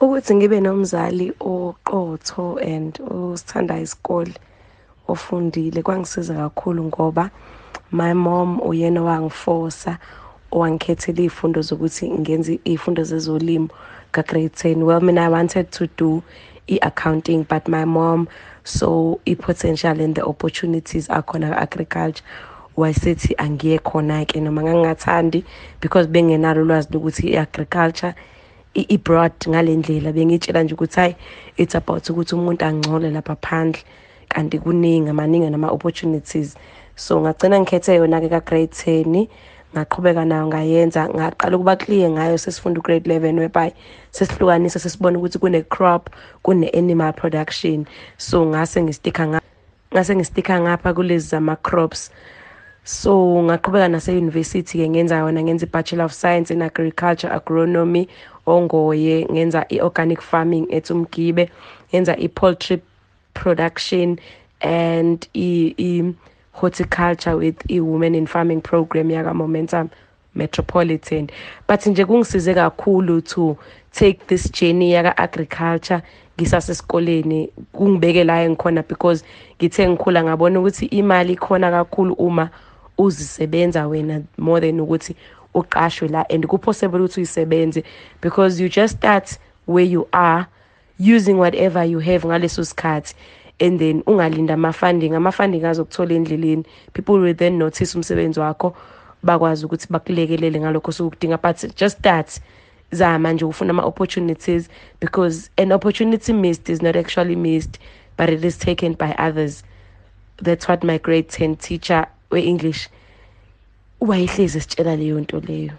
ukuthi ngibe nomzali oqotho and osithanda isikole ofundile kwangisiza kakhulu ngoba my mom uyena wangifosa owangikhethela iy'fundo zokuthi ngenze iy'fundo zezolimo ka-grade 10 well mina i wanted to do i-accounting but my mom so i-potential and the opportunities akhona ka-agriculture. Wayesethi angiye khona-ke noma ngangingathandi because bengenalo ulwazi lokuthi i-agriculture i-broad ngale ndlela bengitshela nje ukuthi hayi it's about ukuthi umuntu angcole lapha phandle kanti kuningi amaningi nama-opportunities. So ngagcina ngikhethe yona-ke ka-grade 10 ngaqhubeka nayo ngayenza ngaqala ukuba clear ngayo sesifunda ugrade 11 whereby sesihlukanisa sesibona ukuthi kune-crop kune-animal production. So ngase ngistika ngase ngistika ngapha kulezi zama-crops. So ngaqhubeka nase-university-ke ngenza yona ngenza i-bachelor of science in agriculture agronomy ongoye ngenza i-organic farming ethi umgibe ngenza i-poultry production and i-horticulture with i-women in farming program yaka-momentum metropolitan. But nje kungisize kakhulu to take this journey yaka-agriculture ngisasesikoleni. Kungibeke la engikhona because ngithe ngikhula ngabona ukuthi imali ikhona kakhulu uma uzisebenza wena more than ukuthi uqashwe la and kupossible ukuthi uyisebenze because you just start where you are using whatever you have ngaleso sikhathi and then ungalinda ama-funding. Ama-funding azokuthola endleleni. People will then notice umsebenzi wakho bakwazi ukuthi bakulekelele ngalokho sokudinga but just start. Zama nje ufuna ama-opportunities because an opportunity missed is not actually missed but it is taken by others. That's what my grade 10 teacher we-english wayehlezi esitshela leyo nto leyo.